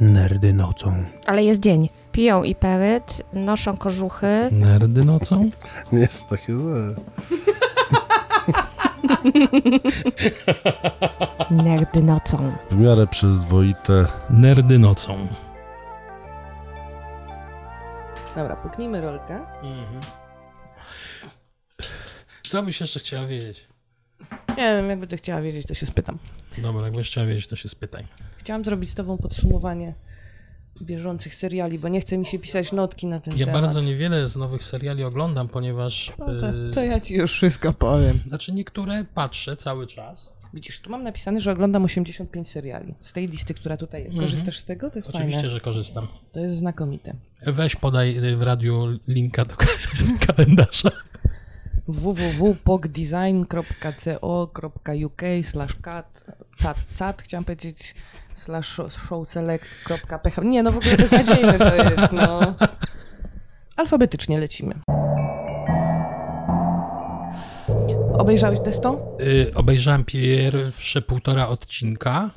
Nerdy nocą. Ale jest dzień. Piją i peryt, noszą kożuchy. Nerdy nocą? Nie jest takie złe. Nerdy nocą. W miarę przyzwoite. Nerdy nocą. Dobra, puknijmy rolkę. Mhm. Co byś jeszcze chciała wiedzieć? Nie wiem, jak będę chciała wiedzieć, to się spytam. Dobra, jak będziesz chciała wiedzieć, to się spytaj. Chciałam zrobić z tobą podsumowanie bieżących seriali, bo nie chce mi się pisać notki na ten Ja temat. bardzo niewiele z nowych seriali oglądam, ponieważ... No to, y, to ja ci już wszystko powiem. Znaczy niektóre patrzę cały czas. Widzisz, tu mam napisane, że oglądam 85 seriali. Z tej listy, która tutaj jest. Mhm. Korzystasz z tego? To jest Oczywiście, fajne. że korzystam. To jest znakomite. Weź podaj y, w radiu linka do kalendarza. www.pogdesign.co.uk slash cat, cat, cat, chciałam powiedzieć slash showselect.ph Nie, no w ogóle beznadziejne to jest, no. Alfabetycznie lecimy. Obejrzałeś Desto? Y, obejrzałem pierwsze półtora odcinka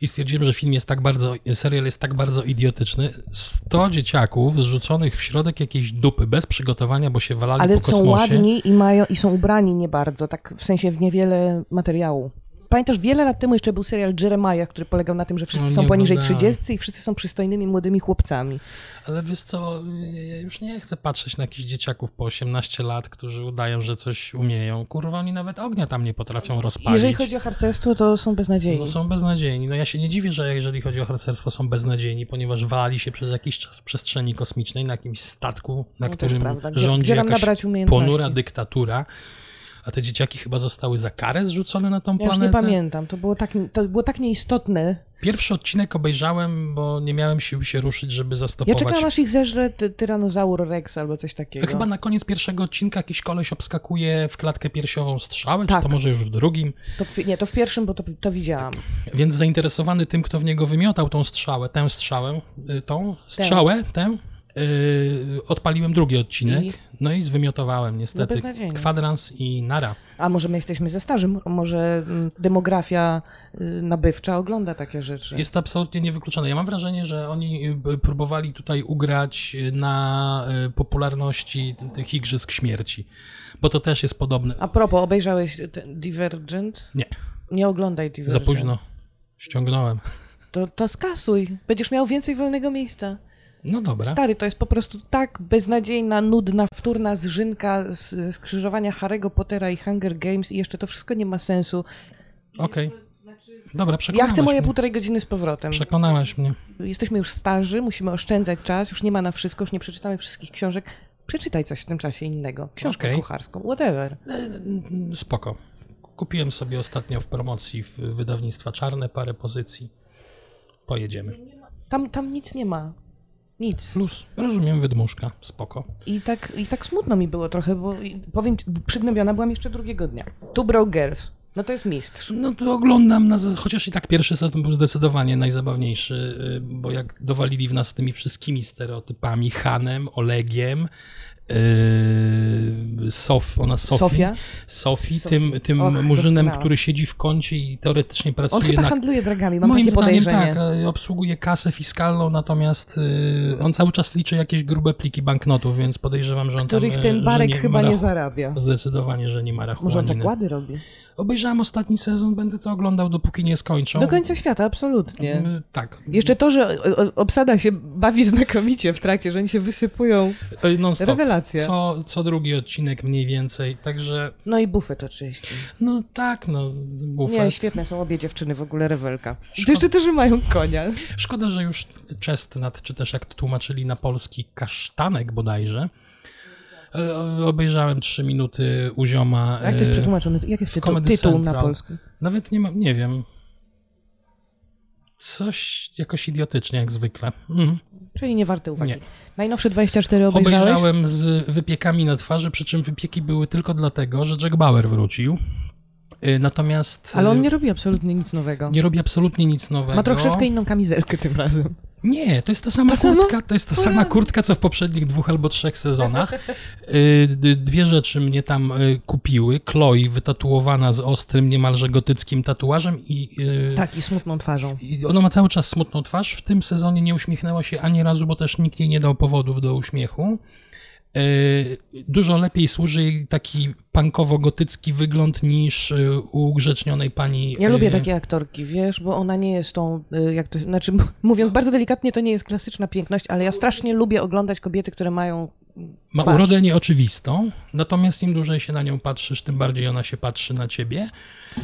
i stwierdziłem, że film jest tak bardzo, serial jest tak bardzo idiotyczny. 100 dzieciaków zrzuconych w środek jakiejś dupy, bez przygotowania, bo się walali Ale po są kosmosie. ładni i mają i są ubrani nie bardzo, tak w sensie w niewiele materiału. Pamiętasz, wiele lat temu jeszcze był serial Jeremiah, który polegał na tym, że wszyscy No, są poniżej oglądałem. 30 i wszyscy są przystojnymi młodymi chłopcami. Ale wiesz co, ja już nie chcę patrzeć na jakichś dzieciaków po 18 lat, którzy udają, że coś umieją. Kurwa, oni nawet ognia tam nie potrafią rozpalić. Jeżeli chodzi o harcerstwo, to są beznadziejni. No są beznadziejni. No ja się nie dziwię, że jeżeli chodzi o harcerstwo są beznadziejni, ponieważ wali się przez jakiś czas w przestrzeni kosmicznej na jakimś statku, na No którym prawda. Gdzie- rządzi gdzie jakaś ponura dyktatura. A te dzieciaki chyba zostały za karę zrzucone na tą Ja już planetę. nie pamiętam, to było tak, to było tak nieistotne. Pierwszy odcinek obejrzałem, bo nie miałem sił się ruszyć, żeby Ja zastopować. czekałam, aż ich zeżre ty, Tyranozaur Rex albo coś takiego. Chyba na koniec pierwszego odcinka jakiś koleś obskakuje w klatkę piersiową strzałę, Tak. czy to może już w drugim. To w, nie, to w pierwszym, bo to, to widziałam. Więc zainteresowany tym, kto w niego wymiotał tą strzałę, tę strzałę, y, tą strzałę, tę, yy, odpaliłem drugi odcinek, I? no i zwymiotowałem niestety. beznadziejnie. Kwadrans i nara. A może my jesteśmy za starzy, m- może mm, demografia y, nabywcza ogląda takie rzeczy. Jest absolutnie niewykluczone. Ja mam wrażenie, że oni y, próbowali tutaj ugrać y, na popularności tych Igrzysk Śmierci, bo to też jest podobne. A propos, obejrzałeś ten Divergent? Nie, Nie oglądaj za Divergent. późno. Ściągnąłem. To, to skasuj. Będziesz miał więcej wolnego miejsca. No dobra. Stary, to jest po prostu tak beznadziejna, nudna, wtórna zżynka z, ze skrzyżowania Harry'ego Pottera i Hunger Games i jeszcze to wszystko nie ma sensu. Okej. Dobra, Ja przekonałaś chcę moje mnie. półtorej godziny z powrotem. Przekonałaś mnie. Jesteśmy już starzy, musimy oszczędzać czas, już nie ma na wszystko, już nie przeczytamy wszystkich książek. Przeczytaj coś w tym czasie innego. Książkę Okej. kucharską, whatever. Spoko. Kupiłem sobie ostatnio w promocji w wydawnictwa Czarne parę pozycji. Pojedziemy. Tam, tam nic nie ma. Nic. Plus, rozumiem, wydmuszka. Spoko. I tak, I tak smutno mi było trochę, bo powiem, przygnębiona byłam jeszcze drugiego dnia. Two Broke Girls. No to jest mistrz. No to oglądam, na, chociaż i tak pierwszy sezon był zdecydowanie najzabawniejszy, y, bo jak dowalili w nas tymi wszystkimi stereotypami, Hanem, Olegiem, Sof, ona Sofia? Sofii, tym, tym Och, murzynem, doskonała. który siedzi w kącie i teoretycznie On pracuje chyba na handluje dragami, mam Moim takie zdaniem podejrzenie. tak, e, obsługuje kasę fiskalną, natomiast y, on cały czas liczy jakieś grube pliki banknotów, więc podejrzewam, że on Których tam, ten że Barek nie chyba nie zarabia. Zdecydowanie, że nie ma rachunku. Może on zakłady robi? Obejrzałem ostatni sezon, będę to oglądał, dopóki nie skończą. Do końca świata, absolutnie. Y, Tak. Jeszcze to, że obsada się bawi znakomicie w trakcie, że oni się wysypują. Y, Non-stop. Rewelacja. Co, co drugi odcinek mniej więcej, także No i bufet oczywiście. no tak, no bufet. Nie, świetne są obie dziewczyny, w ogóle rewelka. Szkoda- Jeszcze też mają konia. Szkoda, że już Chestnut, czy też jak to tłumaczyli na polski, kasztanek bodajże. E, Obejrzałem trzy minuty u zioma. Jak to jest e, przetłumaczone? Jak jest tytuł, tytuł na polsku? Nawet nie mam, nie wiem. Coś jakoś idiotycznie, jak zwykle. Mhm. Czyli nie warte uwagi. Nie. Najnowsze 24 obejrzałeś? Obejrzałem z wypiekami na twarzy, przy czym wypieki były tylko dlatego, że Jack Bauer wrócił. Y, Natomiast Ale on y, nie robi absolutnie nic nowego. nie robi absolutnie nic nowego. Ma troszeczkę inną kamizelkę tym razem. Nie, to jest ta sama Ta sama? kurtka, to jest ta sama kurtka, co w poprzednich dwóch albo trzech sezonach. Y, Dwie rzeczy mnie tam y, kupiły. Chloe wytatuowana z ostrym, niemalże gotyckim tatuażem i y, Tak, i smutną twarzą. i ona ma cały czas smutną twarz. W tym sezonie nie uśmiechnęła się ani razu, bo też nikt jej nie dał powodów do uśmiechu. Y, Dużo lepiej służy jej taki punkowo-gotycki wygląd niż y, u ugrzecznionej pani. Ja y, lubię takie aktorki, wiesz, bo ona nie jest tą, y, jak to, znaczy mówiąc bardzo delikatnie, to nie jest klasyczna piękność, ale ja strasznie lubię oglądać kobiety, które mają Ma twarz. urodę nieoczywistą, natomiast im dłużej się na nią patrzysz, tym bardziej ona się patrzy na ciebie.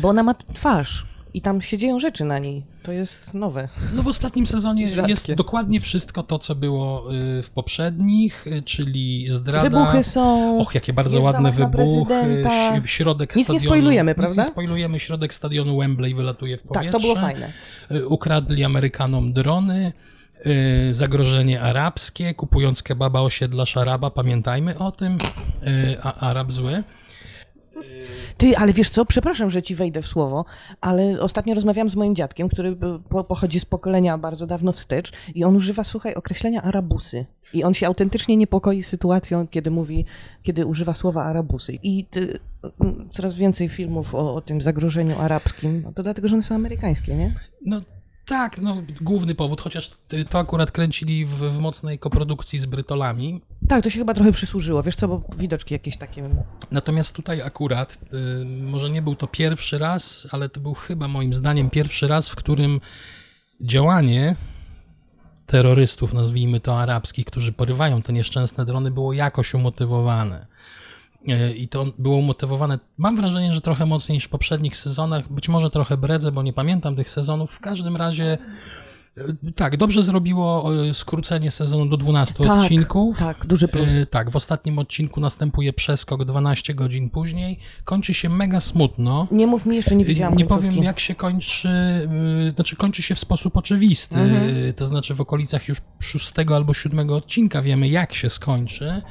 Bo ona ma twarz i tam się dzieją rzeczy na niej. To jest nowe. No w ostatnim sezonie jest dokładnie wszystko to, co było y, w poprzednich, y, czyli zdrada. Wybuchy są. Och, jakie bardzo ładne wybuchy. Środek Nic nie stadionu. spoilujemy, Nic prawda? nie spoilujemy. Środek stadionu Wembley wylatuje w powietrze. Tak, to było fajne. Y, Ukradli Amerykanom drony. Zagrożenie arabskie, kupując kebaba osiedla Szaraba, pamiętajmy o tym, a Arab zły. Ty, ale wiesz co, przepraszam, że ci wejdę w słowo, ale ostatnio rozmawiałam z moim dziadkiem, który y, po, pochodzi z pokolenia bardzo dawno wstecz i on używa, słuchaj, określenia arabusy. I on się autentycznie niepokoi sytuacją, kiedy mówi, kiedy używa słowa arabusy. I ty, mm, coraz więcej filmów o, o tym zagrożeniu arabskim, no to dlatego, że one są amerykańskie, nie? No tak, no główny powód, chociaż y, to akurat kręcili w, w mocnej koprodukcji z Brytolami. Tak, to się chyba trochę przysłużyło, wiesz co, bo widoczki jakieś takie... Natomiast tutaj akurat, y, może nie był to pierwszy raz, ale to był chyba moim zdaniem pierwszy raz, w którym działanie terrorystów, nazwijmy to arabskich, którzy porywają te nieszczęsne drony, było jakoś umotywowane. Y, I to było umotywowane, mam wrażenie, że trochę mocniej niż w poprzednich sezonach, być może trochę bredzę, bo nie pamiętam tych sezonów. W każdym razie, y, tak, dobrze zrobiło y, skrócenie sezonu do 12 Tak, odcinków. Tak, duży plus. E, tak, w ostatnim odcinku następuje przeskok 12 godzin później. Kończy się mega smutno. Nie mów mi, jeszcze nie widziałam Nie końcówki. powiem, jak się kończy. Znaczy, kończy się w sposób oczywisty. Mhm. To znaczy, w okolicach już szóstego albo siódmego odcinka wiemy, jak się skończy.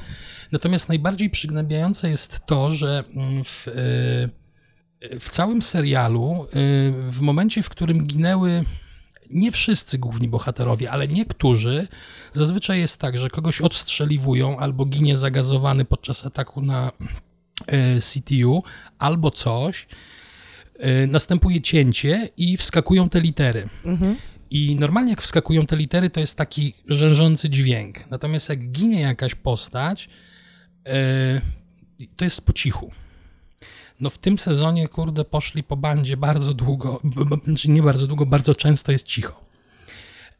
Natomiast najbardziej przygnębiające jest to, że mm, w, y, w całym serialu, y, w momencie, w którym ginęły nie wszyscy główni bohaterowie, ale niektórzy, zazwyczaj jest tak, że kogoś odstrzeliwują albo ginie zagazowany podczas ataku na e, CTU, albo coś. Następuje cięcie i wskakują te litery. Mhm. I normalnie jak wskakują te litery, to jest taki rzężący dźwięk. Natomiast jak ginie jakaś postać, to jest po cichu. No w tym sezonie, kurde, poszli po bandzie bardzo długo, znaczy nie bardzo długo, bardzo często jest cicho.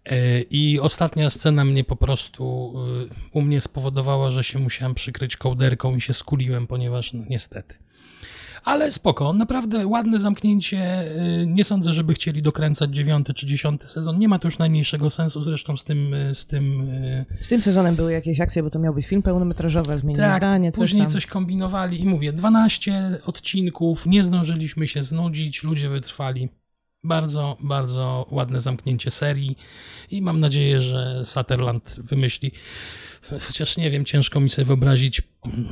E, I ostatnia scena mnie po prostu y, u mnie spowodowała, że się musiałem przykryć kołderką i się skuliłem, ponieważ no, niestety. Ale spoko, naprawdę ładne zamknięcie. y, Nie sądzę, żeby chcieli dokręcać dziewiąty czy dziesiąty sezon. Nie ma to już najmniejszego sensu, zresztą z tym, y, z tym y, Z tym sezonem były jakieś akcje, bo to miał być film pełnometrażowy, zmienić tak, zdanie, coś później tam. coś kombinowali i mówię, 12 odcinków, nie zdążyliśmy się znudzić, ludzie wytrwali. Bardzo, bardzo ładne zamknięcie serii i mam nadzieję, że Sutherland wymyśli, chociaż nie wiem, ciężko mi sobie wyobrazić,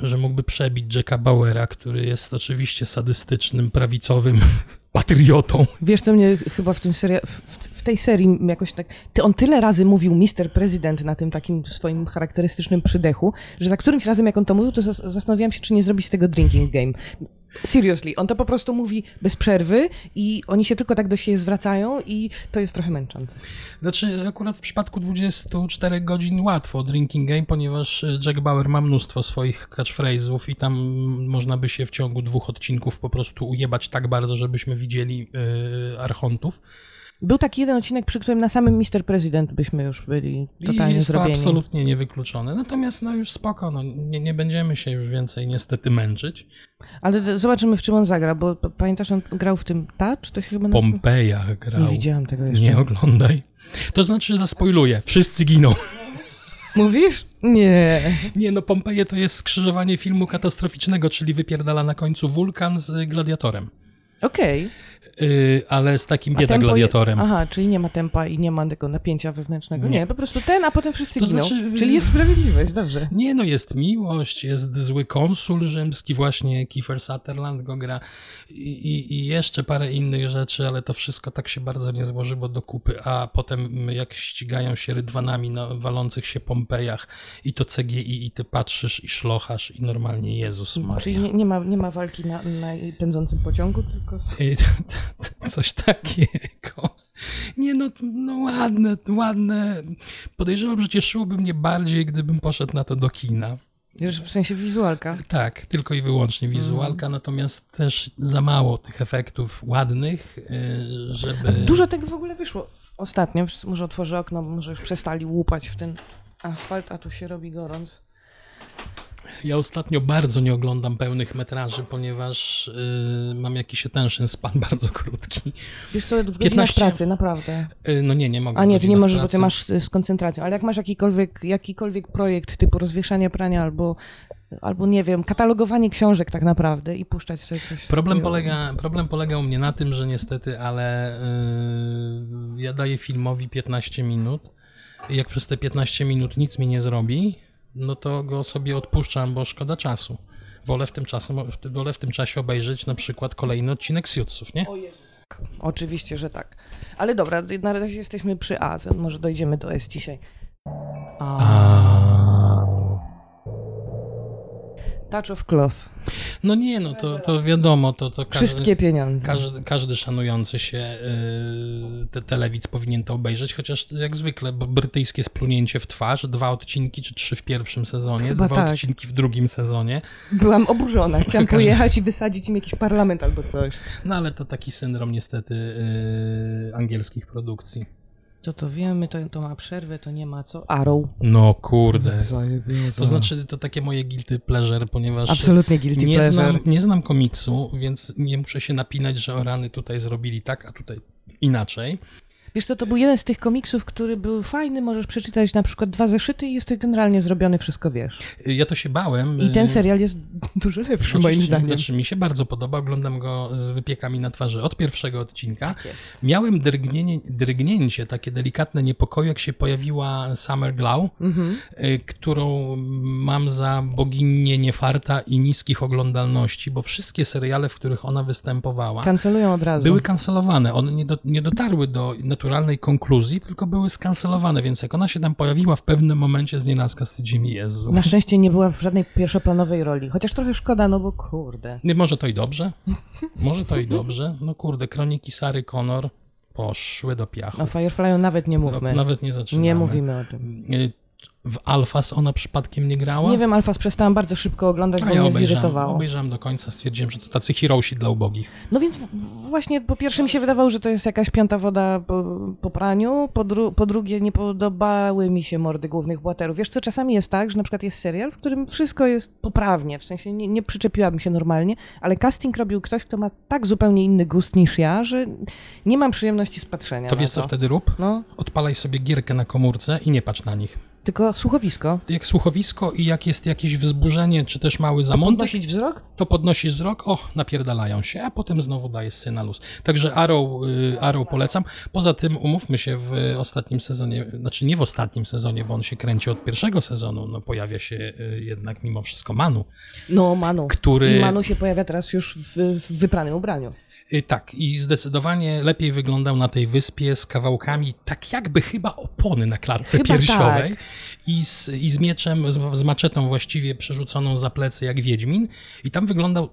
że mógłby przebić Jacka Bauera, który jest oczywiście sadystycznym, prawicowym patriotą. Wiesz, co mnie chyba w, tym seria, w, w tej serii jakoś tak... Ty, on tyle razy mówił Mister Prezydent na tym takim swoim charakterystycznym przydechu, że za którymś razem, jak on to mówił, to zas- zastanawiałam się, czy nie zrobić z tego drinking game. Seriously, on to po prostu mówi bez przerwy i oni się tylko tak do siebie zwracają i to jest trochę męczące. Znaczy, akurat w przypadku 24 godzin łatwo drinking game, ponieważ e, Jack Bauer ma mnóstwo swoich catchphrase'ów i tam można by się w ciągu dwóch odcinków po prostu ujebać tak bardzo, żebyśmy widzieli e, archontów. Był taki jeden odcinek, przy którym na samym Mister Prezydent byśmy już byli I totalnie jest zrobieni. to absolutnie niewykluczone. Natomiast no już spoko, no, nie, nie będziemy się już więcej niestety męczyć. Ale zobaczymy, w czym on zagra, bo pamiętasz, on grał w tym Touch? To się chyba nazywa? Pompeja grał. Nie widziałam tego jeszcze. Nie oglądaj. To znaczy, że zaspoiluję. Wszyscy giną. Mówisz? Nie. Nie, no Pompeje to jest skrzyżowanie filmu katastroficznego, czyli wypierdala na końcu wulkan z gladiatorem. Okej. Yy, ale z takim bieda tempo je- gladiatorem. Aha, czyli nie ma tempa i nie ma tego napięcia wewnętrznego. Nie, Nie. po prostu ten, a potem wszyscy To giną. znaczy- Czyli jest sprawiedliwość, dobrze. Nie, no jest miłość, jest zły konsul rzymski, właśnie Kiefer Sutherland go gra i, i, i jeszcze parę innych rzeczy, ale to wszystko tak się bardzo nie złożyło do kupy, a potem jak ścigają się rydwanami na walących się Pompejach i to CGI i ty patrzysz i szlochasz i normalnie Jezus Maria. Czyli nie, nie, ma, nie ma walki na, na pędzącym pociągu, tylko... I Coś takiego. Nie no, no ładne, ładne. Podejrzewam, że cieszyłoby mnie bardziej, gdybym poszedł na to do kina. Wiesz, w sensie wizualka. Tak, tylko i wyłącznie wizualka, natomiast też za mało tych efektów ładnych, y, żeby... Dużo tego w ogóle wyszło. Ostatnio, może otworzę okno, bo może już przestali łupać w ten asfalt, a tu się robi gorąc. Ja ostatnio bardzo nie oglądam pełnych metraży, ponieważ y, mam jakiś attention span bardzo krótki. Wiesz co, w godzinach 15 pracy, naprawdę. Y, no nie, nie mogę. A nie, ty nie możesz, bo pracy. ty masz y, z koncentracją. Ale jak masz jakikolwiek, jakikolwiek projekt typu rozwieszanie prania albo, albo nie wiem, katalogowanie książek tak naprawdę i puszczać sobie coś. Problem polega, problem polega u mnie na tym, że niestety, ale yy, ja daję filmowi 15 minut jak przez te 15 minut nic mi nie zrobi, no to go sobie odpuszczam, bo szkoda czasu. Wolę w tym, czasem, wolę w tym czasie obejrzeć na przykład kolejny odcinek Suitsów, nie? Oczywiście, że tak. Ale dobra, na razie jesteśmy przy A, może dojdziemy do S dzisiaj. Touch of Cloth. No nie, no to, to wiadomo, to, to każdy, Wszystkie pieniądze. każdy, każdy szanujący się yy, te telewidz powinien to obejrzeć, chociaż jak zwykle brytyjskie splunięcie w twarz, dwa odcinki czy trzy w pierwszym sezonie, Chyba dwa tak. odcinki w drugim sezonie. Byłam oburzona. Chciałam Każdy- pojechać i wysadzić im jakiś parlament albo coś. No ale to taki syndrom niestety yy, angielskich produkcji. Co to wiemy, to, to ma przerwę, to nie ma co. Arrow. No kurde. Zajebie, To znaczy to takie moje guilty pleasure, ponieważ Absolutnie guilty nie pleasure. znam, nie znam komiksu, więc nie muszę się napinać, że o rany tutaj zrobili tak, a tutaj inaczej. Wiesz co, to był jeden z tych komiksów, który był fajny, możesz przeczytać na przykład dwa zeszyty i jest generalnie zrobiony, wszystko wiesz. Yy, Ja to się bałem. I ten yy, serial jest dużo lepszy moim Oczywiście, zdaniem. Znaczy, mi się bardzo podoba, oglądam go z wypiekami na twarzy od pierwszego odcinka. Tak jest. Miałem drgnięcie, takie delikatne niepokoju, jak się pojawiła Summer Glau, Mhm. y, którą mam za boginię niefarta i niskich oglądalności, bo wszystkie seriale, w których ona występowała, Kancelują od razu. były kancelowane. One nie, do, nie dotarły do naturalnej konkluzji, tylko były skancelowane, więc jak ona się tam pojawiła w pewnym momencie z nienacka stwierdziłem, Jezu. Na szczęście nie była w żadnej pierwszoplanowej roli. Chociaż trochę szkoda, no bo kurde. Nie, może to i dobrze. Może to i dobrze. No kurde, kroniki Sary Connor poszły do piachu. O Firefly'u nawet nie mówmy. No, nawet nie zaczynamy. nie mówimy o tym. W Alfas ona przypadkiem nie grała? Nie wiem, Alfas przestałam bardzo szybko oglądać, A bo ja mnie obejrzałem, zirytowało. obejrzałem do końca, stwierdziłem, że to tacy heroesi dla ubogich. No więc właśnie po pierwsze mi się wydawało, że to jest jakaś piąta woda po, po praniu, po, dru- po drugie nie podobały mi się mordy głównych bohaterów. Wiesz co, czasami jest tak, że na przykład jest serial, w którym wszystko jest poprawnie, w sensie nie, nie przyczepiłabym się normalnie, ale casting robił ktoś, kto ma tak zupełnie inny gust niż ja, że nie mam przyjemności z patrzenia To wiesz, to. co wtedy rób? No, Odpalaj sobie gierkę na komórce i nie patrz na nich. Tylko słuchowisko. Jak słuchowisko i jak jest jakieś wzburzenie, czy też mały zamątek, Podnosić wzrok? to podnosisz wzrok, o, napierdalają się, a potem znowu dajesz sobie na luz. Także Arrow, y, Arrow polecam. Poza tym, umówmy się, w ostatnim sezonie, znaczy nie w ostatnim sezonie, bo on się kręci od pierwszego sezonu, no pojawia się y, jednak mimo wszystko Manu, No, Manu. który... I Manu się pojawia teraz już w, w wypranym ubraniu. Y, Tak, i zdecydowanie lepiej wyglądał na tej wyspie z kawałkami, tak jakby chyba opony na klatce Chyba piersiowej tak. i, z, i z mieczem, z, z maczetą właściwie przerzuconą za plecy jak Wiedźmin i tam wyglądał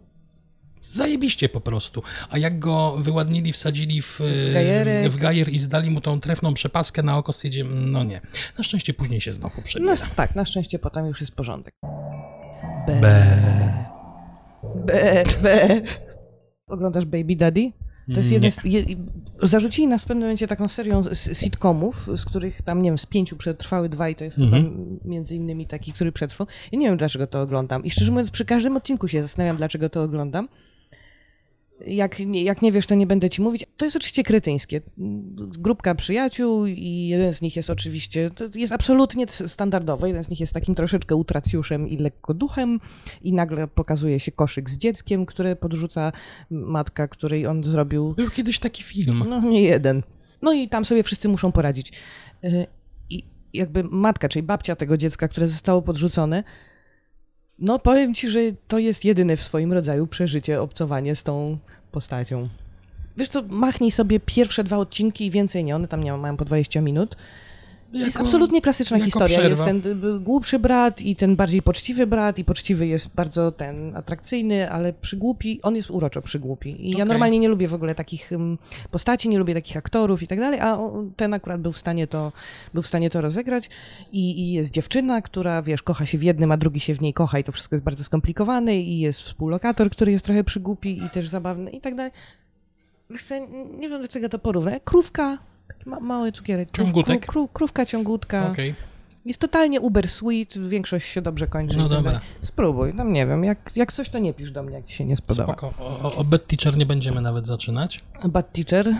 zajebiście po prostu. A jak go wyładnili, wsadzili w, W gajer i zdali mu tą trefną przepaskę na oko, stwierdziłem, no nie. Na szczęście później się znowu No przebiera. tak, na szczęście potem już jest porządek. Be. Be, be. Oglądasz Baby Daddy? To jest Nie. jeden z, je, zarzucili nas w pewnym momencie taką serią sitcomów, z których tam, nie wiem, z pięciu przetrwały dwa i to jest Mhm. chyba między innymi taki, który przetrwał. I nie wiem, dlaczego to oglądam. I szczerze mówiąc, przy każdym odcinku się zastanawiam, dlaczego to oglądam. Jak, nie- jak nie wiesz, to nie będę ci mówić. To jest oczywiście kretyńskie. Grupka przyjaciół i jeden z nich jest oczywiście, to jest absolutnie standardowy. Jeden z nich jest takim troszeczkę utracjuszem i lekko duchem i nagle pokazuje się koszyk z dzieckiem, które podrzuca matka, której on zrobił Był kiedyś taki film. no nie jeden. No i tam sobie wszyscy muszą poradzić. Y, I jakby matka, czyli babcia tego dziecka, które zostało podrzucone, no powiem ci, że to jest jedyne w swoim rodzaju przeżycie, obcowanie z tą postacią. Wiesz co, machnij sobie pierwsze dwa odcinki i więcej nie, one tam nie mają po 20 minut. Jest Jako- absolutnie klasyczna jako historia. przerwa. Jest ten y, głupszy brat i ten bardziej poczciwy brat i poczciwy jest bardzo ten atrakcyjny, ale przygłupi, on jest uroczo przygłupi. I ja Okej. normalnie nie lubię w ogóle takich postaci, nie lubię takich aktorów i tak dalej, a ten akurat był w stanie to, był w stanie to rozegrać I, i jest dziewczyna, która, wiesz, kocha się w jednym, a drugi się w niej kocha i to wszystko jest bardzo skomplikowane i jest współlokator, który jest trochę przygłupi i też zabawny i tak dalej. Wiesz nie wiem dlaczego to porównać. Krówka, taki ma, mały cukierek. Krów, Ciągutek? kró- kró- krówka, ciągutka. Okej. Jest totalnie uber sweet, większość się dobrze kończy. No tak dobra. Spróbuj, tam nie wiem, jak, jak coś to nie pisz do mnie, jak ci się nie spodoba. Spoko. O, o, o Bad Teacher nie będziemy nawet zaczynać. Bad Teacher.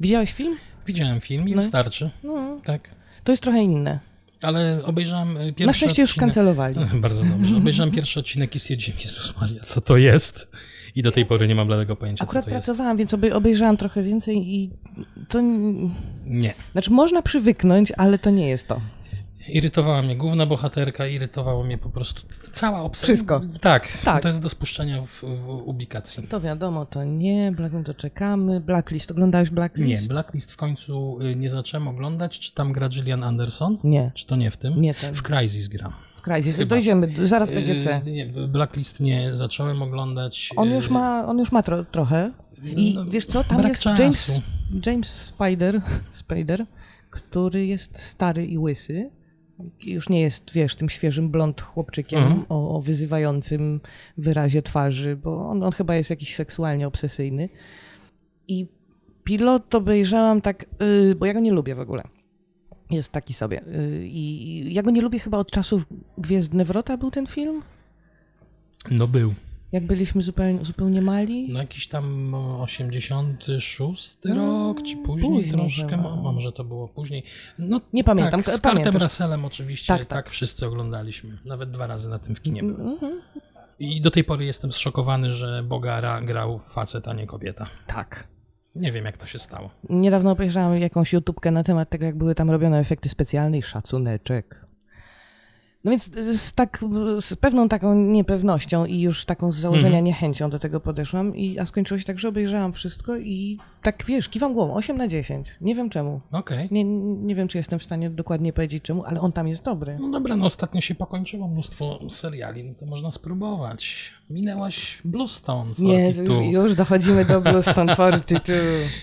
Widziałeś film? Widziałem film i No. wystarczy. No, Tak. to jest trochę inne. Ale obejrzałem y, pierwszy Na szczęście już odcinek. kancelowali. Bardzo dobrze. Obejrzałem pierwszy odcinek i stwierdziłem, Jezus Maria, co to jest? I do tej pory nie mam bladego pojęcia, Akurat co to jest. pracowałam, więc obej- obejrzałam trochę więcej i to... Nie. Znaczy można przywyknąć, ale to nie jest to. Irytowała mnie główna bohaterka, irytowało mnie po prostu cała obsada. Wszystko. Tak, Tak. to jest do spuszczenia w, w ubikacji. To wiadomo, to nie, Black to czekamy. Blacklist, oglądałeś Nie, Blacklist? Blacklist w końcu y, nie zacząłem oglądać. Czy tam gra Gillian Anderson? Nie, Czy to nie w tym? nie ten. W Crysis gra. Crysis, Chyba. dojdziemy, zaraz będzie C. Y, Nie, Blacklist nie zacząłem oglądać. On y, już ma, on już ma tro, trochę. I No, wiesz co, tam jest czasu. James, James Spider, Spider, który jest stary i łysy. Już nie jest, wiesz, tym świeżym blond chłopczykiem Mhm. o, o wyzywającym wyrazie twarzy, bo on, on chyba jest jakiś seksualnie obsesyjny. I pilot obejrzałam tak, yy, bo ja go nie lubię w ogóle. Jest taki sobie. Yy, I ja go nie lubię chyba od czasów Gwiezdne Wrota był ten film? No był. Jak byliśmy zupełnie, zupełnie mali? No jakiś tam o, 86 rok, czy później, później troszkę, mo- może to było później. No Nie pamiętam, Tak, z. Kartem Russellem oczywiście, Tak, tak, tak. wszyscy oglądaliśmy. Nawet dwa razy na tym w kinie byłem. Mhm. I do tej pory jestem zszokowany, że Bogara grał facet, a nie kobieta. Tak. Nie wiem, jak to się stało. Niedawno obejrzałam jakąś YouTubkę na temat tego, jak były tam robione efekty specjalne i szacuneczek. No więc z, tak, z pewną taką niepewnością i już taką z założenia Mhm. niechęcią do tego podeszłam, i, a skończyło się tak, że obejrzałam wszystko i tak wiesz, kiwam głową, 8 na 10. Nie wiem czemu. Okej. Nie, nie wiem, czy jestem w stanie dokładnie powiedzieć czemu, ale on tam jest dobry. No dobra, no ostatnio się pokończyło mnóstwo seriali, no to można spróbować. Minęłaś Bluestone 42. Nie, już, już dochodzimy do Bluestone 42.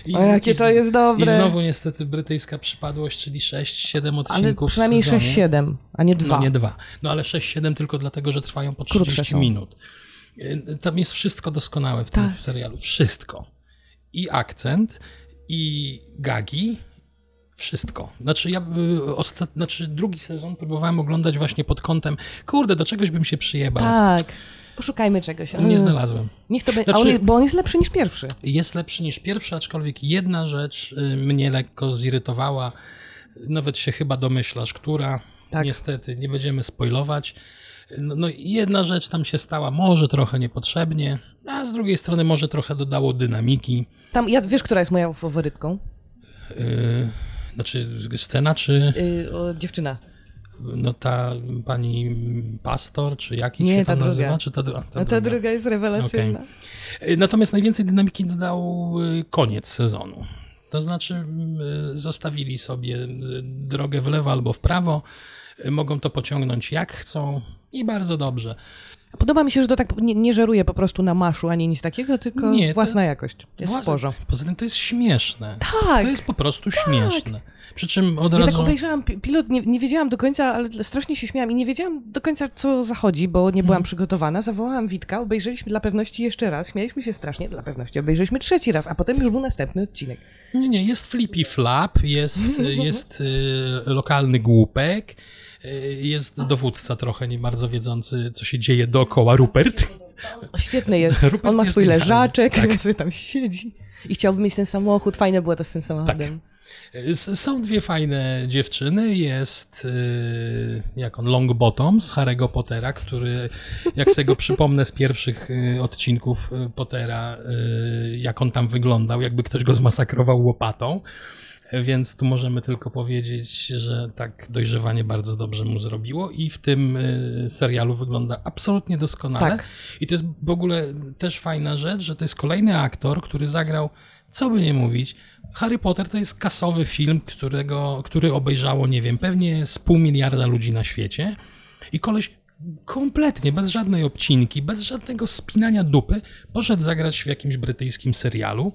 I O, jakie to jest dobre. I znowu niestety brytyjska przypadłość, czyli 6-7 ale odcinków przynajmniej w sezonie. 6-7, a nie 2. No nie dwa. No ale 6-7 tylko dlatego, że trwają po Krótsze 30 są. minut. Y, Tam jest wszystko doskonałe w tym Tak. serialu. Wszystko. I akcent, i gagi. Wszystko. Znaczy, ja y, ostat... znaczy, drugi sezon próbowałem oglądać właśnie pod kątem, kurde, do czegoś bym się przyjebał. Tak. Poszukajmy czegoś. Nie Mm. znalazłem. Niech to będzie. Znaczy- bo on jest lepszy niż pierwszy. Jest lepszy niż pierwszy, aczkolwiek jedna rzecz y, mnie lekko zirytowała. Nawet się chyba domyślasz, która. Tak. Niestety, nie będziemy spoilować. No, no jedna rzecz tam się stała, może trochę niepotrzebnie, a z drugiej strony może trochę dodało dynamiki. Tam, ja, wiesz, która jest moją faworytką? Yy, znaczy scena, czy Yy, o, dziewczyna. no ta pani pastor, czy jakiś Nie, się ta tam druga. nazywa? Czy ta, dru- ta A ta druga. druga jest rewelacyjna. Y, Natomiast najwięcej dynamiki dodał y, koniec sezonu. To znaczy, y, zostawili sobie y, drogę w lewo albo w prawo. Mogą to pociągnąć jak chcą i bardzo dobrze. Podoba mi się, że to tak nie, nie żeruje po prostu na maszu ani nic takiego, tylko Nie, to- własna jakość. Jest Własne- porządku. Poza tym to jest śmieszne. Tak. To jest po prostu śmieszne. Przy czym od Ja razu. tak obejrzałam pi- pilot, nie, nie wiedziałam do końca, ale strasznie się śmiałam i nie wiedziałam do końca, co zachodzi, bo nie byłam przygotowana. Zawołałam Witka, obejrzeliśmy dla pewności jeszcze raz, śmialiśmy się strasznie, dla pewności obejrzeliśmy trzeci raz, a potem już był następny odcinek. Nie, nie, jest Flippy Flap, jest, jest y, lokalny głupek, jest dowódca trochę nie bardzo wiedzący, co się dzieje dookoła, Rupert. Świetny jest. Rupert On ma jest swój genialny. leżaczek, Tak. sobie tam siedzi. I chciałby mieć ten samochód. Fajne było to z tym samochodem. S- Są dwie fajne dziewczyny. Jest y, jak on, Longbottom z Harry'ego Pottera, który, jak sobie go przypomnę z pierwszych odcinków Pottera, jak on tam wyglądał, jakby ktoś go zmasakrował łopatą. Więc tu możemy tylko powiedzieć, że tak dojrzewanie bardzo dobrze mu zrobiło i w tym y, serialu wygląda absolutnie doskonale. Tak. I to jest w ogóle też fajna rzecz, że to jest kolejny aktor, który zagrał, co by nie mówić, Harry Potter to jest kasowy film, którego, który obejrzało, nie wiem, pewnie z pół miliarda ludzi na świecie. I koleś kompletnie, bez żadnej obcinki, bez żadnego spinania dupy, poszedł zagrać w jakimś brytyjskim serialu.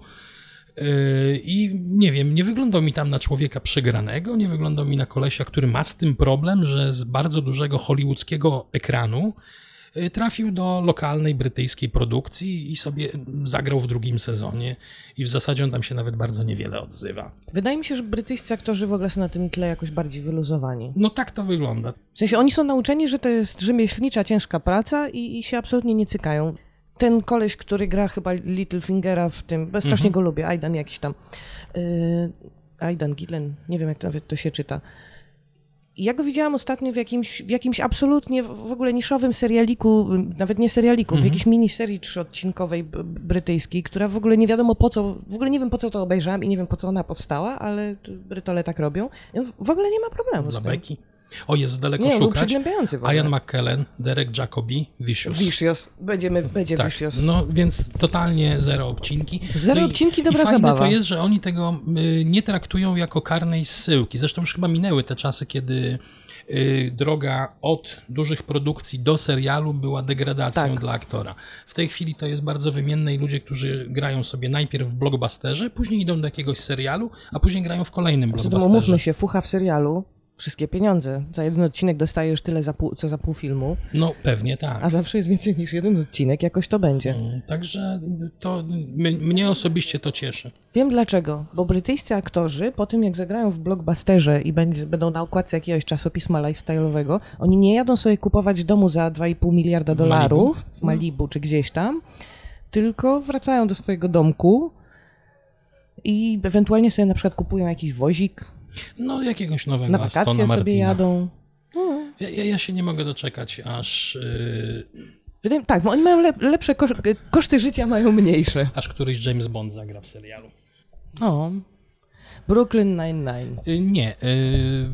Yy, I nie wiem, nie wyglądał mi tam na człowieka przegranego, nie wyglądał mi na kolesia, który ma z tym problem, że z bardzo dużego hollywoodzkiego ekranu yy, trafił do lokalnej brytyjskiej produkcji i sobie zagrał w drugim sezonie. I w zasadzie on tam się nawet bardzo niewiele odzywa. Wydaje mi się, że brytyjscy aktorzy w ogóle są na tym tle jakoś bardziej wyluzowani. No tak to wygląda. W sensie oni są nauczeni, że to jest rzemieślnicza, ciężka praca i, i się absolutnie nie cykają. Ten koleś, który gra chyba Littlefingera w tym, bo strasznie go lubię, Aidan jakiś tam. Yy, Aidan Gillen, nie wiem jak to nawet to się czyta. Ja go widziałam ostatnio w jakimś, w jakimś absolutnie w ogóle niszowym serialiku, nawet nie serialiku, w jakiejś miniserii trzyodcinkowej brytyjskiej, która w ogóle nie wiadomo po co, w ogóle nie wiem po co to obejrzałam i nie wiem po co ona powstała, ale Brytole tak robią. W ogóle nie ma problemu z Dla tym. beki. O, jest daleko Nie, szukać. przygnębiający w ogóle. Ian McKellen, Derek Jacobi, Vicious. Vicious. Będziemy, będzie Tak, Vicious. no więc totalnie zero obcinki. Zero no i- obcinki, dobra i fajne zabawa. to jest, że oni tego y, nie traktują jako karnej zsyłki. Zresztą już chyba minęły te czasy, kiedy y, droga od dużych produkcji do serialu była degradacją Tak. dla aktora. W tej chwili to jest bardzo wymienne i ludzie, którzy grają sobie najpierw w blockbusterze, później idą do jakiegoś serialu, a później grają w kolejnym blockbusterze. umówmy się, fucha w serialu, wszystkie pieniądze. Za jeden odcinek dostajesz tyle, za pół, co za pół filmu, No pewnie tak. a zawsze jest więcej niż jeden odcinek, jakoś to będzie. Także to mnie osobiście to cieszy. Wiem dlaczego, bo brytyjscy aktorzy po tym jak zagrają w blockbusterze i będzie, będą na okładce jakiegoś czasopisma lifestyle'owego, oni nie jadą sobie kupować domu za 2,5 miliarda dolarów w Malibu czy gdzieś tam, tylko wracają do swojego domku i ewentualnie sobie na przykład kupują jakiś wozik, No jakiegoś nowego na Astona wakacje sobie Martina. jadą. Ja, ja, ja się nie mogę doczekać, aż, yy, Wydaje, tak, bo oni mają lep, lepsze kosz, koszty życia, mają mniejsze. aż któryś James Bond zagra w serialu. O. Brooklyn Nine-Nine. Yy, nie.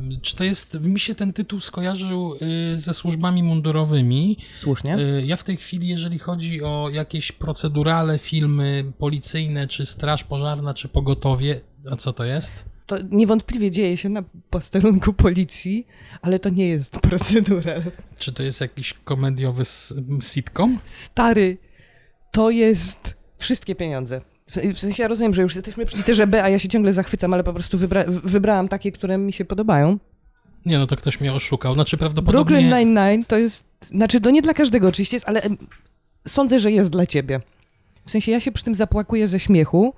Yy, czy to jest. Mi się ten tytuł skojarzył yy, ze służbami mundurowymi. Słusznie. Ja w tej chwili, jeżeli chodzi o jakieś procedurale, filmy policyjne, czy straż pożarna, czy pogotowie. A co to jest? To niewątpliwie dzieje się na posterunku policji, ale to nie jest procedura. Czy to jest jakiś komediowy sitcom? Stary, to jest wszystkie pieniądze. W sensie ja rozumiem, że już jesteśmy przy literze B, a ja się ciągle zachwycam, ale po prostu wybra wybrałam takie, które mi się podobają. Nie, no to ktoś mnie oszukał. Znaczy prawdopodobnie. Brooklyn Nine-Nine to jest, znaczy to nie dla każdego oczywiście jest, ale sądzę, że jest dla ciebie. W sensie ja się przy tym zapłakuję ze śmiechu.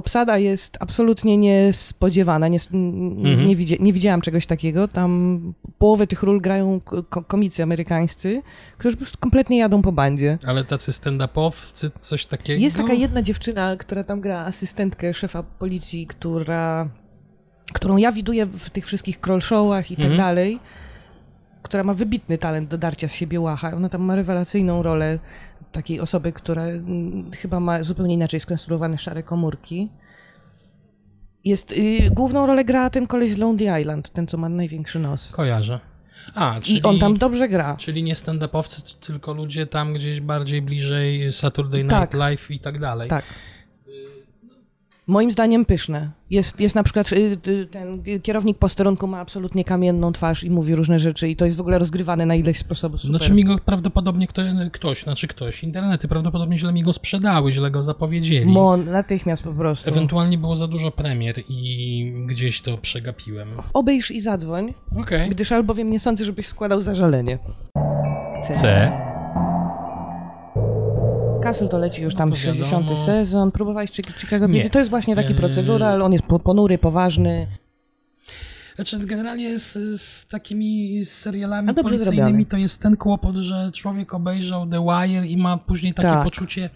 Obsada jest absolutnie niespodziewana. Nie, Mhm. nie, widzi, nie widziałam czegoś takiego. Tam połowę tych ról grają ko komicy amerykańscy, którzy po prostu kompletnie jadą po bandzie. Ale tacy stand-upowcy, coś takiego. Jest taka jedna dziewczyna, która tam gra asystentkę szefa policji, która, którą ja widuję w tych wszystkich crawl showach i tak Mhm. dalej, która ma wybitny talent do darcia z siebie łacha. Ona tam ma rewelacyjną rolę takiej osoby, która mm, chyba ma zupełnie inaczej skonstruowane szare komórki. Jest, y, główną rolę gra ten koleś z Lonely Island, ten co ma największy nos. Kojarzę. A, czyli, I on tam dobrze gra. czyli nie stand-upowcy, tylko ludzie tam gdzieś bardziej bliżej Saturday Night Tak. Live i tak dalej. Tak. Moim zdaniem pyszne. Jest, jest na przykład y, y, ten kierownik posterunku ma absolutnie kamienną twarz i mówi różne rzeczy i to jest w ogóle rozgrywane na ileś sposobów. Super. Znaczy mi go prawdopodobnie kto, ktoś, znaczy ktoś, internety prawdopodobnie źle mi go sprzedały, źle go zapowiedzieli. Mo, natychmiast po prostu. Ewentualnie było za dużo premier i gdzieś to przegapiłem. Obejrz i zadzwoń, Okej. gdyż albowiem nie sądzę, żebyś składał zażalenie. C. Castle to leci już tam to 60 wiadomo. sezon. Próbowałeś Chi- Chicago Nie. Beauty? To jest właśnie taki procedural, on jest po- ponury, poważny. Znaczy, generalnie z, z takimi serialami policyjnymi to jest ten kłopot, że człowiek obejrzał The Wire i ma później takie Tak. poczucie,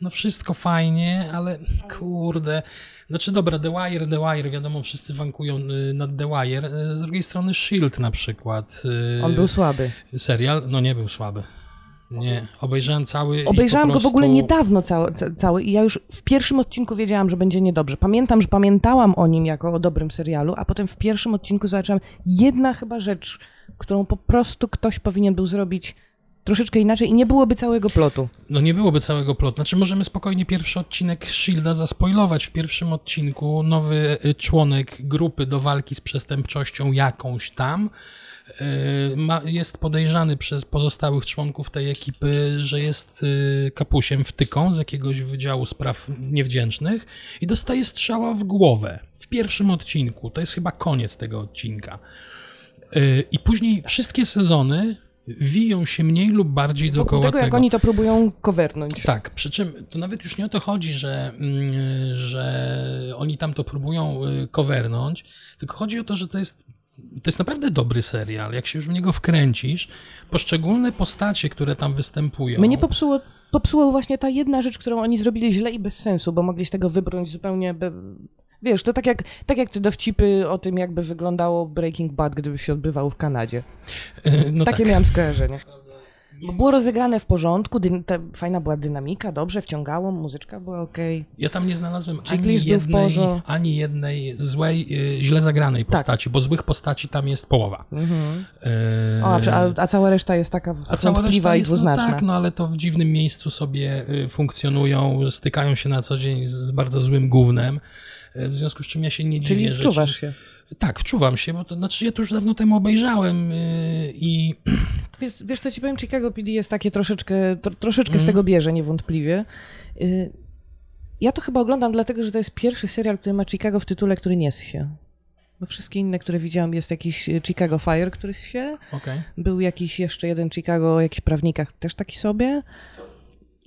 no wszystko fajnie, ale kurde. Znaczy dobra, The Wire, The Wire, wiadomo, wszyscy wankują y, nad The Wire. Y, Z drugiej strony Shield na przykład. y, On był słaby. Serial, no nie był słaby. Nie, obejrzałem cały. Obejrzałam go w ogóle prostu- niedawno cały, ca- cały i ja już w pierwszym odcinku wiedziałam, że będzie niedobrze. Pamiętam, że pamiętałam o nim jako o dobrym serialu, a potem w pierwszym odcinku zobaczyłam jedna chyba rzecz, którą po prostu ktoś powinien był zrobić troszeczkę inaczej i nie byłoby całego plotu. No nie byłoby całego plotu. Znaczy możemy spokojnie pierwszy odcinek Shielda zaspoilować. W pierwszym odcinku nowy y, członek grupy do walki z przestępczością jakąś tam y, ma, jest podejrzany przez pozostałych członków tej ekipy, że jest y, kapusiem wtyką z jakiegoś wydziału spraw niewdzięcznych i dostaje strzała w głowę w pierwszym odcinku. To jest chyba koniec tego odcinka. I później wszystkie sezony wiją się mniej lub bardziej Wokół dookoła tego, jak oni to próbują kowernąć. tak, przy czym to nawet już nie o to chodzi, że, mm, że oni tam to próbują y, kowernąć, tylko chodzi o to, że to jest, to jest naprawdę dobry serial. Jak się już w niego wkręcisz, poszczególne postacie, które tam występują. Mnie popsuło, popsuło właśnie ta jedna rzecz, którą oni zrobili źle i bez sensu, bo mogli z tego wybrnąć zupełnie... Wiesz, to tak jak, tak jak te dowcipy o tym, jakby wyglądało Breaking Bad, gdyby się odbywało w Kanadzie. Y, no Takie tak. miałam skojarzenie. Było rozegrane w porządku, fajna była dynamika, dobrze wciągało, muzyczka była okej. Ja tam nie znalazłem ani jednej, ani jednej złej, y, źle zagranej Tak. postaci, bo złych postaci tam jest połowa. Y, O, a, a, cała reszta jest taka A cała reszta i jest, no dwuznaczna. tak, no ale to w dziwnym miejscu sobie y, funkcjonują, stykają się na co dzień z, z bardzo złym gównem, y, w związku z czym ja się nie dziwię. Czyli wczuwasz ci- się. Tak, wczuwam się, bo to znaczy ja to już dawno temu obejrzałem y, i Wiesz, wiesz co ci powiem, Chicago PD jest takie troszeczkę, tro, troszeczkę Mhm. z tego bierze niewątpliwie. Y, Ja to chyba oglądam dlatego, że to jest pierwszy serial, który ma Chicago w tytule, który nie się. Bo wszystkie inne, które widziałam, jest jakiś y, Chicago Fire, który się. okej. Był jakiś jeszcze jeden Chicago o jakichś prawnikach, też taki sobie.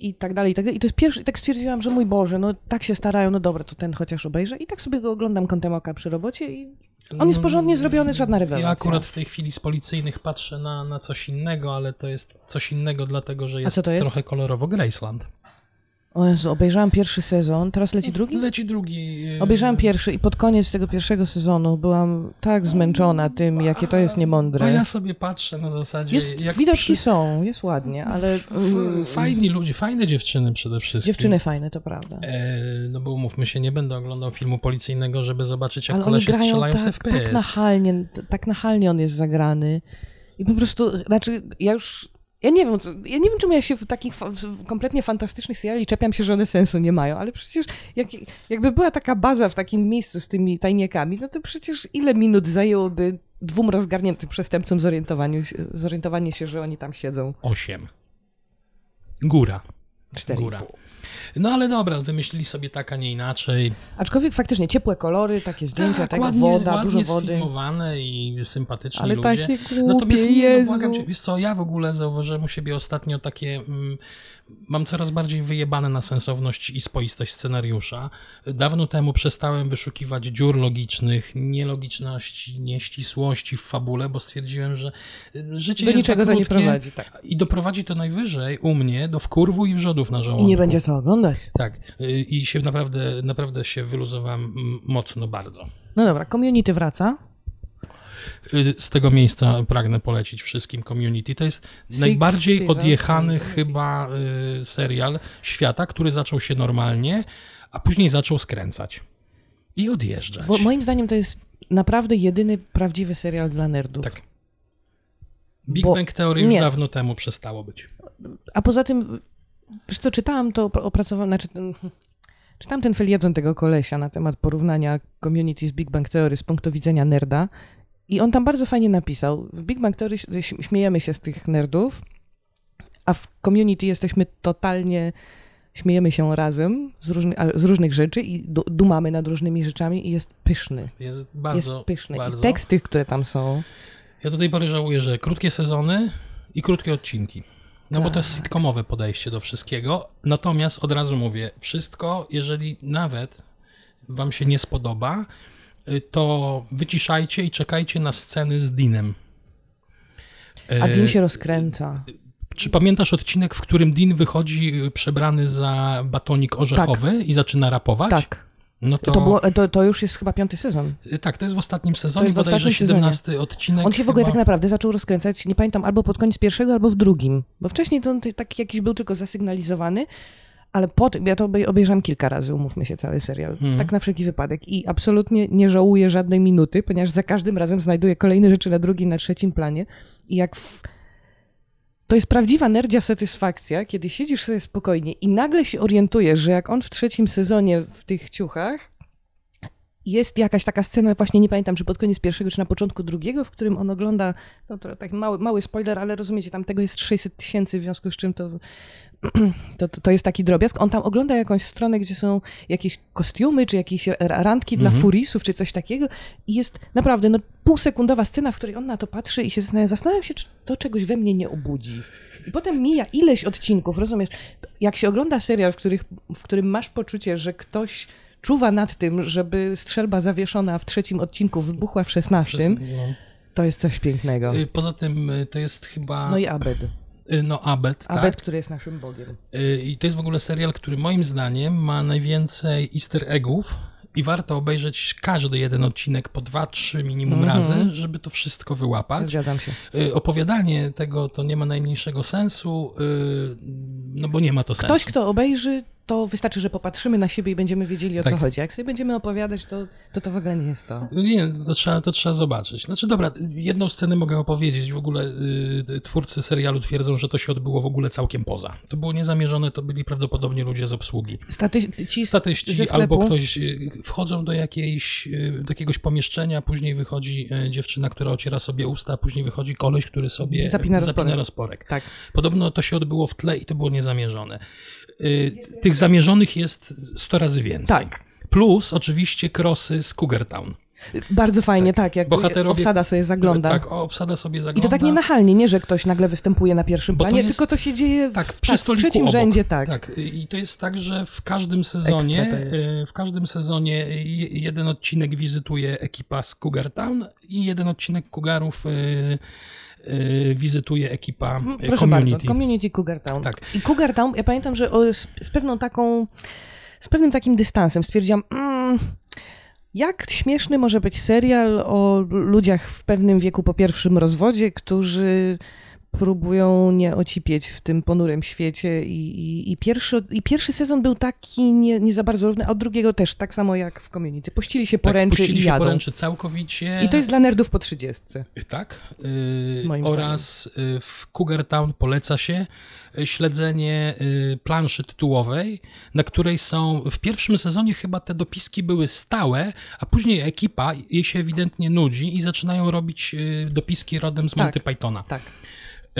I tak dalej, i tak dalej. I to jest pierwszy, tak stwierdziłam, że mój Boże, no tak się starają, no dobra, to ten chociaż obejrzę. I tak sobie go oglądam kątem oka przy robocie i on jest porządnie zrobiony, żadna rewelacja. Ja akurat w tej chwili z policyjnych patrzę na, na coś innego, ale to jest coś innego dlatego, że jest, jest? trochę kolorowo Graceland. O Jezu, obejrzałam pierwszy sezon, teraz leci drugi? Leci drugi. y, Obejrzałam pierwszy i pod koniec tego pierwszego sezonu byłam tak zmęczona tym, jakie to jest A niemądre. ja sobie patrzę na zasadzie. Jest, jak widoczki przy- są, jest ładnie, ale mm, Fajni ludzie, fajne dziewczyny przede wszystkim. dziewczyny fajne, to prawda. E, no bo umówmy się, nie będę oglądał filmu policyjnego, żeby zobaczyć, jak Ale kolesie grają strzelają tak, FPS. tak nachalnie, tak nachalnie on jest zagrany. I po prostu, znaczy, ja już, ja nie wiem, co, ja nie wiem, czemu ja się w takich fa- w kompletnie fantastycznych seriali czepiam się, że one sensu nie mają, ale przecież jak, jakby była taka baza w takim miejscu z tymi tajniakami, no to przecież ile minut zajęłoby dwóm rozgarniętym przestępcom zorientowanie się, że oni tam siedzą. Osiem. Góra. Cztery. Góra. No ale dobra, wymyślili sobie tak, a nie inaczej. Aczkolwiek faktycznie ciepłe kolory, takie zdjęcia, tak, taka ładnie, woda, ładnie dużo wody. sfilmowane i sympatyczni Ale ludzie. takie głupie, Natomiast nie, no, Jezu. błagam cię, wiesz co, ja w ogóle zauważyłem u siebie ostatnio takie, mm, mam coraz bardziej wyjebane na sensowność i spoistość scenariusza. Dawno temu przestałem wyszukiwać dziur logicznych, nielogiczności, nieścisłości w fabule, bo stwierdziłem, że y, życie Do jest niczego to nie prowadzi, tak. I doprowadzi to najwyżej u mnie do wkurwu i wrzodów na żołądku. I nie będzie co oglądać. Tak, y, i się naprawdę, naprawdę się wyluzowałem mocno bardzo. No dobra, community wraca. Y, Z tego miejsca pragnę polecić wszystkim Community. To jest Six najbardziej Seasons odjechany chyba y, serial świata, który zaczął się normalnie, a później zaczął skręcać i odjeżdżać. Bo moim zdaniem to jest naprawdę jedyny prawdziwy serial dla nerdów. Tak. Big bo- Bang Theory już nie. dawno temu przestało być. A poza tym, wiesz co, czytałam to, opracowałam, znaczy, mm, czytałam ten felieton tego kolesia na temat porównania community z Big Bang Theory z punktu widzenia nerda i on tam bardzo fajnie napisał. W Big Bang Theory śmiejemy się z tych nerdów, a w community jesteśmy totalnie śmiejemy się razem z, różny, z różnych rzeczy i du- dumamy nad różnymi rzeczami i jest pyszny. Jest bardzo, jest pyszny. bardzo. I teksty, które tam są. Ja do tej pory żałuję, że krótkie sezony i krótkie odcinki. No bo to jest sitcomowe podejście do wszystkiego. Natomiast od razu mówię, wszystko, jeżeli nawet wam się nie spodoba, y, to wyciszajcie i czekajcie na sceny z Deanem. A Dean się rozkręca. Czy pamiętasz odcinek, w którym Dean wychodzi y, przebrany za batonik orzechowy i zaczyna rapować? Tak. No to, To, było, to, to już jest chyba piąty sezon. y, tak, to jest w ostatnim To sezonie, jest w bodajże ostatnim sezonie. 17 odcinek. On się w ogóle tak naprawdę zaczął rozkręcać, nie pamiętam, albo pod koniec pierwszego, albo w drugim. Bo wcześniej to on taki jakiś był tylko zasygnalizowany, ale potem, ja to obej- obejrzałam kilka razy, umówmy się, cały serial. Mhm. Tak na wszelki wypadek. I absolutnie nie żałuję żadnej minuty, ponieważ za każdym razem znajduję kolejne rzeczy na drugim, na trzecim planie. I jak w... To jest prawdziwa nerdzia satysfakcja, kiedy siedzisz sobie spokojnie i nagle się orientujesz, że jak on w trzecim sezonie w tych ciuchach jest jakaś taka scena, właśnie nie pamiętam, czy pod koniec pierwszego, czy na początku drugiego, w którym on ogląda, no to tak mały, mały spoiler, ale rozumiecie, tam tego jest 600 tysięcy, w związku z czym to, to, to, jest taki drobiazg. On tam ogląda jakąś stronę, gdzie są jakieś kostiumy, czy jakieś ra- randki dla furisów, czy coś takiego i jest naprawdę no, półsekundowa scena, w której on na to patrzy i się zastanawia, zastanawiam się, czy to czegoś we mnie nie obudzi. I potem mija ileś odcinków, rozumiesz? Jak się ogląda serial, w, których, w którym masz poczucie, że ktoś czuwa nad tym, żeby strzelba zawieszona w trzecim odcinku wybuchła w szesnastym, No. to jest coś pięknego. Y, Poza tym y, to jest chyba. No i Abed. y, No, Abed, Abed, tak. który jest naszym Bogiem. I to jest w ogóle serial, który moim zdaniem ma najwięcej easter eggów i warto obejrzeć każdy jeden odcinek po dwa, trzy minimum Mhm. razy, żeby to wszystko wyłapać. Zgadzam się. Opowiadanie tego to nie ma najmniejszego sensu, no bo nie ma to sensu. Ktoś, kto obejrzy, to wystarczy, że popatrzymy na siebie i będziemy wiedzieli, o co Tak. chodzi. Jak sobie będziemy opowiadać, to, to to w ogóle nie jest to. Nie, to trzeba, to trzeba zobaczyć. Znaczy, dobra, jedną scenę mogę opowiedzieć. W ogóle y, twórcy serialu twierdzą, że to się odbyło w ogóle całkiem poza. To było niezamierzone, to byli prawdopodobnie ludzie z obsługi. Staty- ci Statyści albo ktoś y, wchodzą do, jakiejś, y, do jakiegoś pomieszczenia, później wychodzi y, dziewczyna, która ociera sobie usta, później wychodzi koleś, który sobie Zapina rozporek. zapina rozporek. Tak. Podobno to się odbyło w tle i to było niezamierzone. Y, Tych zamierzonych jest 100 razy więcej. Tak. Plus oczywiście krosy z Cougar Town. Bardzo fajnie, tak, jak Bohaterowie- obsada sobie zagląda. Tak, obsada sobie I zagląda. to tak nienachalnie, nie, że ktoś nagle występuje na pierwszym Bo to planie, jest- tylko to się dzieje Tak, w, przy tak, w trzecim obok. rzędzie, tak. Tak, i to jest tak, że w każdym sezonie, e, w każdym sezonie je- jeden odcinek wizytuje ekipa z Cougar Town i jeden odcinek Cougarów wizytuje ekipa Mm, Proszę community. bardzo, Community Cougar Town. Tak. I Cougar Town, ja pamiętam, że z, z pewną taką, z pewnym takim dystansem stwierdziłam, mm, jak śmieszny może być serial o ludziach w pewnym wieku po pierwszym rozwodzie, którzy próbują nie ocipieć w tym ponurym świecie i, i, i, pierwszy, i pierwszy sezon był taki nie, nie za bardzo równy, a od drugiego też, tak samo jak w Community. Puścili się Tak, poręczy puścili i się jadą. poręczy całkowicie. I to jest dla nerdów po trzydziestce. Tak. y, Moim oraz y, w Cougar Town poleca się y, śledzenie planszy tytułowej, na której są w pierwszym sezonie chyba te dopiski były stałe, a później ekipa jej się ewidentnie nudzi i zaczynają robić dopiski rodem z Tak. Monty Pythona. Tak.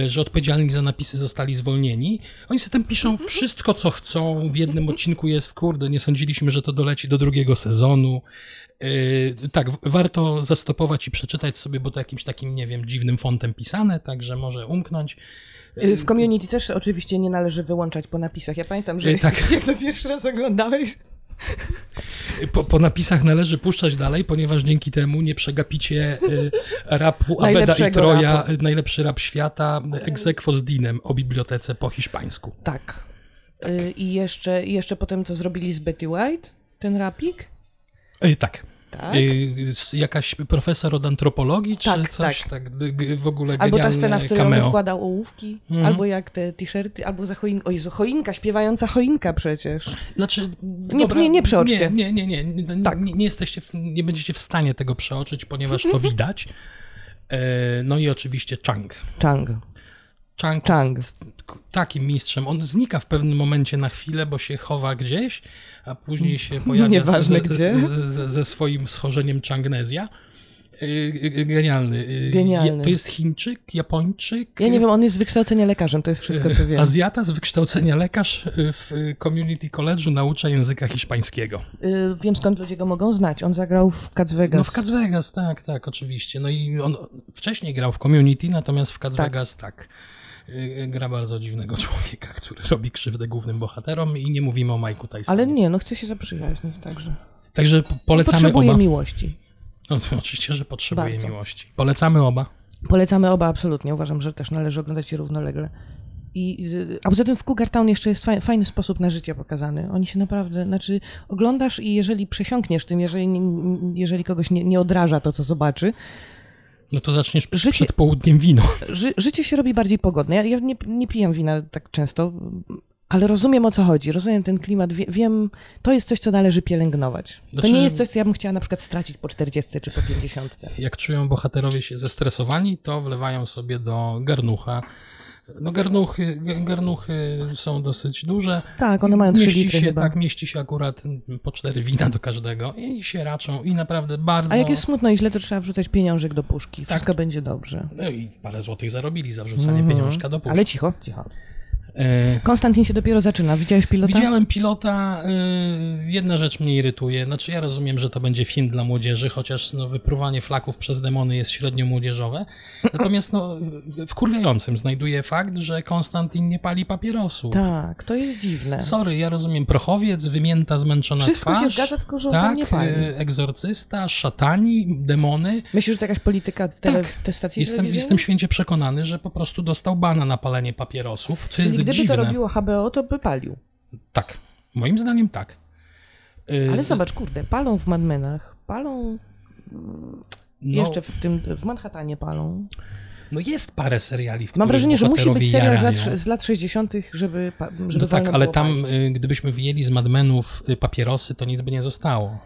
Y, Że odpowiedzialni za napisy zostali zwolnieni. Oni sobie tam piszą wszystko, co chcą. W jednym odcinku jest, kurde, nie sądziliśmy, że to doleci do drugiego sezonu. Yy, tak, warto zastopować i przeczytać sobie, bo to jakimś takim, nie wiem, dziwnym fontem pisane, także może umknąć. Y, W community też oczywiście nie należy wyłączać po napisach. Ja pamiętam, że Y, tak. jak to pierwszy raz oglądałeś, Po, po napisach należy puszczać dalej, ponieważ dzięki temu nie przegapicie y, rapu Abeda i Troja, rapu. y, najlepszy rap świata, ex aequo z Dinem o bibliotece po hiszpańsku. tak. Y, I jeszcze, jeszcze potem to zrobili z Betty White, ten rapik. Tak. Tak. Y, jakaś profesor od antropologii, czy Tak, coś? Tak. g- w ogóle Albo ta scena, w której on cameo. wkładał ołówki, Mhm. albo jak te t-shirty, albo za choinkę. O Jezu, choinka, śpiewająca choinka przecież. Znaczy, Nie- nie- nie przeoczcie. Nie, nie, nie, nie, nie, Tak. nie, nie jesteście, w- nie będziecie w stanie tego przeoczyć, ponieważ to widać. E, No i oczywiście Chang. Chang. Chang, Chang. jest takim mistrzem. On znika w pewnym momencie na chwilę, bo się chowa gdzieś, a później się pojawia Nieważne ze, gdzie. Ze, ze, ze swoim schorzeniem Changnezja. E, e, Genialny. E, Genialny. To jest Chińczyk, Japończyk. Ja nie wiem, on jest z wykształcenia lekarzem, to jest wszystko, co wiem. Azjata z wykształcenia lekarz w Community College'u naucza języka hiszpańskiego. Y, Wiem, skąd ludzie go mogą znać. On zagrał w Cats Vegas. No w Cats Vegas, tak, tak, oczywiście. No i on wcześniej grał w Community, natomiast w Cats Tak. Vegas tak. Y, Gra bardzo dziwnego człowieka, który robi krzywdę głównym bohaterom i nie mówimy o Mike'u Tysonie. Ale nie, no chce się zaprzyjaźnić, także. Także po- polecamy Potrzebuje oba. miłości. No, oczywiście, że potrzebuje Bardzo. miłości. Polecamy oba. Polecamy oba absolutnie. Uważam, że też należy oglądać je równolegle. I, y, a poza tym w Cougar Town jeszcze jest faj, fajny sposób na życie pokazany. Oni się naprawdę, znaczy oglądasz i jeżeli przesiąkniesz tym, jeżeli, jeżeli kogoś nie, nie odraża to, co zobaczy, No to zaczniesz Życie- przed południem wino. ży, życie się robi bardziej pogodne. Ja, ja nie, nie piję wina tak często, ale rozumiem o co chodzi. Rozumiem ten klimat. Wie, wiem, to jest coś, co należy pielęgnować. To Znaczy- nie jest coś, co ja bym chciała na przykład stracić po 40 czy po 50. Jak czują bohaterowie się zestresowani, to wlewają sobie do garnucha. No garnuchy, garnuchy są dosyć duże. Tak, one mają 3 mieści litry się, chyba. Tak, mieści się akurat po cztery wina do każdego i się raczą i naprawdę bardzo... A jak jest smutno i źle, to trzeba wrzucać pieniążek do puszki. Wszystko Tak. będzie dobrze. No i parę złotych zarobili za wrzucanie pieniążka do puszki. Ale cicho, cicho. E, Konstantin się dopiero zaczyna. Widziałeś pilota? Widziałem pilota. y, Jedna rzecz mnie irytuje. Znaczy, ja rozumiem, że to będzie film dla młodzieży, chociaż no, wypruwanie flaków przez demony jest średnio młodzieżowe. Natomiast no, wkurwiającym znajduje fakt, że Konstantin nie pali papierosów. Tak, to jest dziwne. Sorry, ja rozumiem prochowiec, wymięta, zmęczona Wszystko się twarz. zgadza, tylko że on tak, nie pali. y, egzorcysta, szatani, demony. Myślisz, że to jakaś polityka tele, Tak, te stacji Jestem, jestem święcie przekonany, że po prostu dostał bana na palenie papierosów, co jest Czyli gdyby dziwne. to robiło HBO, to by palił. Tak, moim zdaniem tak. Y, Ale zobacz, kurde, palą w Mad Menach, palą no, jeszcze w tym, w Manhattanie palą. No jest parę seriali, w Mam wrażenie, że musi być serial z lat, jarają. z lat 60., żeby, żeby No tak, ale tam, palić. y, gdybyśmy wyjęli z Mad Menów y, papierosy, to nic by nie zostało.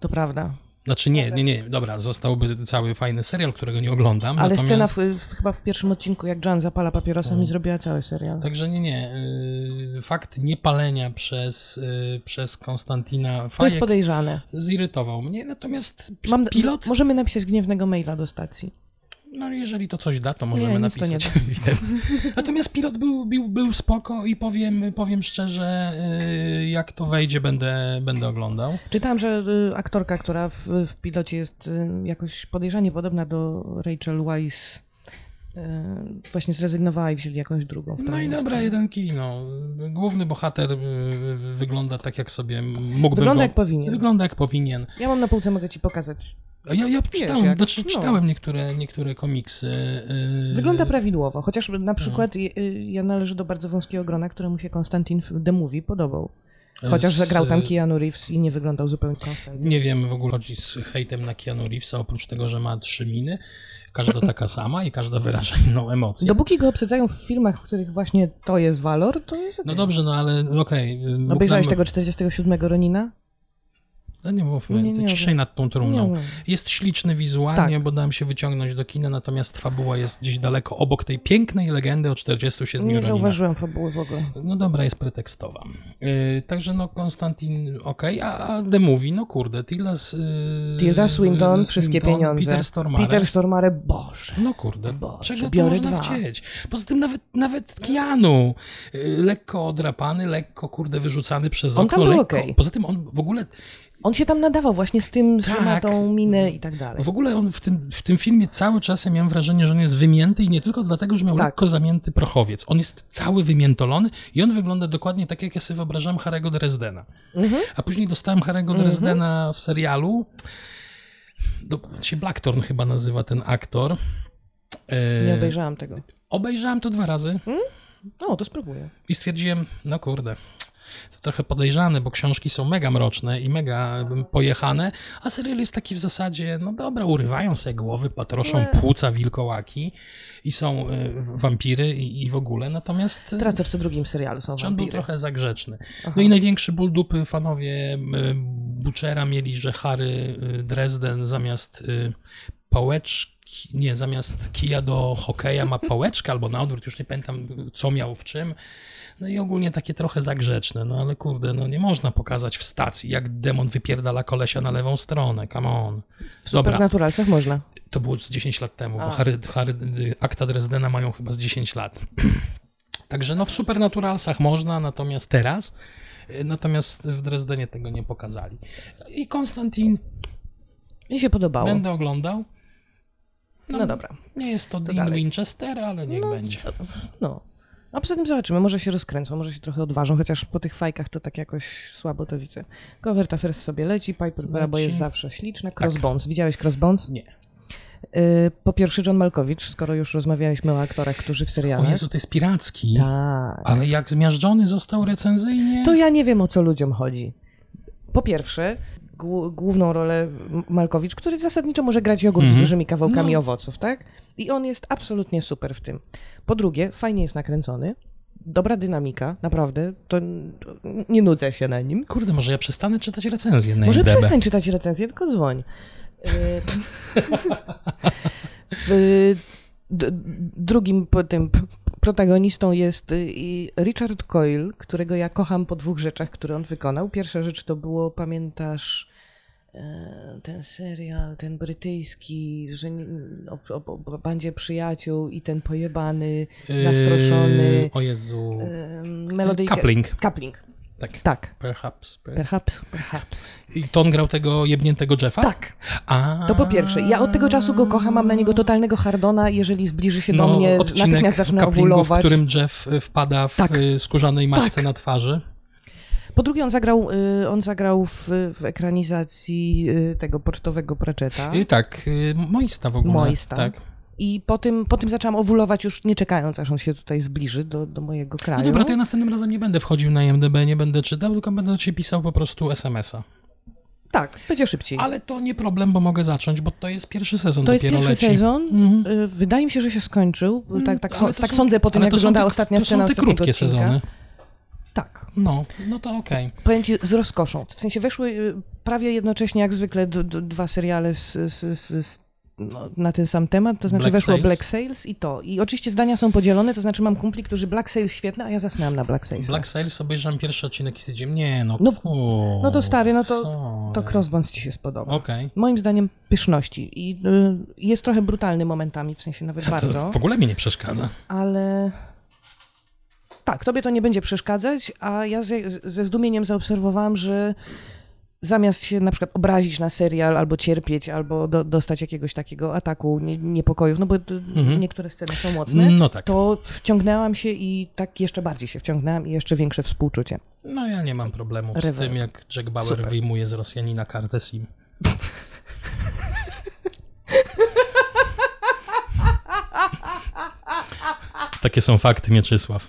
To prawda. Znaczy nie, nie, nie, dobra, zostałby cały fajny serial, którego nie oglądam. Ale natomiast... scena w, w, chyba w pierwszym odcinku, jak Jan zapala papierosem i zrobiła cały serial. Także nie, nie. y, Fakt niepalenia przez, y, przez Konstantina To jest Fajek podejrzane. zirytował mnie, natomiast Mam, pilot, Możemy napisać gniewnego maila do stacji. No jeżeli to coś da, to możemy Nie, to napisać. Wiem. Natomiast pilot był, był, był spoko i powiem, powiem szczerze, y, jak to wejdzie, będę, będę oglądał. Czytałam, że y, aktorka, która w, w pilocie jest y, jakoś podejrzanie podobna do Rachel Weisz, właśnie zrezygnowała i wzięli jakąś drugą. W No i dobra, jeden kino. Główny bohater wygląda tak, jak sobie mógłby Wygląda jak powinien. Wygląda jak powinien. Ja mam na półce, mogę ci pokazać. Ja, ja czytałem, jak- znaczy, no. czytałem niektóre, niektóre komiksy. y, Wygląda prawidłowo, chociaż na przykład y, y, ja należę do bardzo wąskiego grona, któremu się Konstantin w The Movie podobał. Chociaż z- zagrał tam Keanu Reeves i nie wyglądał zupełnie Konstantin. Nie wiem w ogóle chodzi z hejtem na Keanu Reevesa, oprócz tego, że ma trzy miny. Każda taka sama i każda wyraża inną emocję. Dopóki go obsadzają w filmach, w których właśnie to jest walor, to jest No okej. dobrze, no ale okej. y, Bóg Obejrzałeś nam- tego 47 Ronina? No nie mówmy, Nie, nie, ciszej nad tą trumną. Jest śliczny wizualnie, Tak. bo dałem się wyciągnąć do kina, natomiast fabuła jest gdzieś daleko obok tej pięknej legendy o 47 Nie Roninach. zauważyłem fabuły w ogóle. No dobra, jest pretekstowa. Yy, także no Konstantin, okej, a, a The Movie, no kurde, Tilda, yy, Tilda Swinton, wszystkie pieniądze. Peter Stormare. Peter Stormare, Boże. No kurde, Boże, czego biorę można dwa. chcieć? Poza tym nawet, nawet Keanu, yy, lekko odrapany, lekko kurde wyrzucany przez On okno. tam był lekko, okej. Poza tym on w ogóle On się tam nadawał właśnie z tym, Tak. tą minę i tak dalej. W ogóle on w tym, w tym filmie cały czas ja miałem wrażenie, że on jest wymięty i nie tylko dlatego, że miał Tak. lekko zamięty prochowiec. On jest cały wymiętolony i on wygląda dokładnie tak, jak ja sobie wyobrażałem Harry'ego Dresdena. Mhm. A później dostałem Harry'ego Dresdena w serialu. Do, się Blackthorn chyba nazywa ten aktor. E, Nie obejrzałam tego. obejrzałem to dwa razy No, to spróbuję. i stwierdziłem, no kurde, to trochę podejrzane, bo książki są mega mroczne i mega pojechane, a serial jest taki w zasadzie, no dobra, urywają sobie głowy, patroszą płuca wilkołaki i są y, wampiry i, i w ogóle, natomiast y, Teraz to w co drugim serialu są on był wampiry. trochę za grzeczny. No i największy ból dupy fanowie y, Butchera mieli, że Harry y, Dresden zamiast y, pałeczki, nie, zamiast kija do hokeja ma pałeczkę albo na odwrót, już nie pamiętam co miał w czym. No i ogólnie takie trochę zagrzeczne, no ale kurde, no nie można pokazać w stacji, jak demon wypierdala kolesia na lewą stronę, come on. W Dobra, Supernaturalsach można. to było z 10 lat temu, bo A. Harry, Harry, akta Dresdena mają chyba z 10 lat. Także no w Supernaturalsach można, natomiast teraz, y, natomiast w Dresdenie tego nie pokazali. I Konstantin Mi się podobało. będę oglądał. No dobra. Nie jest to Dean. Winchester, ale niech będzie. No. A poza tym zobaczymy, może się rozkręcą, może się trochę odważą, chociaż po tych fajkach to tak jakoś słabo to widzę. Covert Affairs sobie leci, Piper Leci. jest zawsze śliczne. Crossbones, widziałeś Crossbones? Nie. Y, po pierwsze John Malkowicz, skoro już rozmawialiśmy o aktorach, którzy w O serialach. Jezu, to jest piracki. Tak. Ale jak zmiażdżony został recenzyjnie... To ja nie wiem, o co ludziom chodzi. Po pierwsze, główną rolę Malkowicz, który zasadniczo może grać jogurt z Mhm. dużymi kawałkami No. owoców, tak? I on jest absolutnie super w tym. Po drugie, fajnie jest nakręcony, dobra dynamika, naprawdę, to, nie nudzę się na nim. Kurde, może ja przestanę czytać recenzję na Może IMDb. przestań czytać recenzję, tylko dzwoń. Y, w d- drugim po tym protagonistą jest y, Richard Coyle, którego ja kocham po dwóch rzeczach, które on wykonał. Pierwsza rzecz to było, pamiętasz, e, ten serial, ten brytyjski, że o, o, o bandzie przyjaciół i ten pojebany, nastroszony, Yy, o Jezu. melodyjka. Coupling. Tak. Tak. Perhaps. per- Perhaps, perhaps. I to on grał tego jebniętego Jeffa? Tak. A, To po pierwsze. Ja od tego czasu go kocham, mam na niego totalnego hardona. Jeżeli zbliży się do no, mnie, natychmiast zacznę owulować. w którym Jeff y, wpada w Tak. y, skórzanej masce Tak. na twarzy. Po drugie, on zagrał, y, on zagrał w, w ekranizacji tego pocztowego Pratchetta. I tak, Moista w ogóle. Moista. Tak. I po tym, po tym zaczęłam owulować już nie czekając, aż on się tutaj zbliży do, do mojego kraju. No dobra, to ja następnym razem nie będę wchodził na IMDb, nie będę czytał, tylko będę do ciebie pisał po prostu SMS-a. Tak, będzie szybciej. Ale to nie problem, bo mogę zacząć, bo to jest pierwszy sezon to jest pierwszy leci. sezon. Mhm. Y, Wydaje mi się, że się skończył. Tak, tak, so, to tak są- sądzę po tym, jak to są wygląda te- ostatnia to są scena te ostatniego krótkie odcinka. sezony. Tak. No, no to okej. Powiem ci z rozkoszą. W sensie weszły y, prawie jednocześnie, jak zwykle, d- d- dwa seriale z, z, z, z, no, na ten sam temat. To znaczy Black weszło Sails? Black Sails i to. I oczywiście zdania są podzielone, to znaczy mam kumpli, którzy Black Sails świetne, a ja zasnęłam na Black Sails. Black Sails obejrzałem pierwszy odcinek i stwierdziłem, nie no, No, kur- no to stary, no to- sorry. To Crossbones ci się spodoba. Okej. Moim zdaniem pyszności. I y, jest trochę brutalny momentami, w sensie nawet bardzo, To w ogóle mi nie przeszkadza. ale... Tak, tobie to nie będzie przeszkadzać, a ja ze, ze zdumieniem zaobserwowałam, że zamiast się na przykład obrazić na serial, albo cierpieć, albo do, dostać jakiegoś takiego ataku nie, niepokojów, no bo Mhm. niektóre sceny są mocne, No tak. to wciągnęłam się i tak jeszcze bardziej się wciągnęłam i jeszcze większe współczucie. No ja nie mam problemów z tym, jak Jack Bauer Super. wyjmuje z Rosjanina kartę SIM. Takie są fakty, Mieczysław.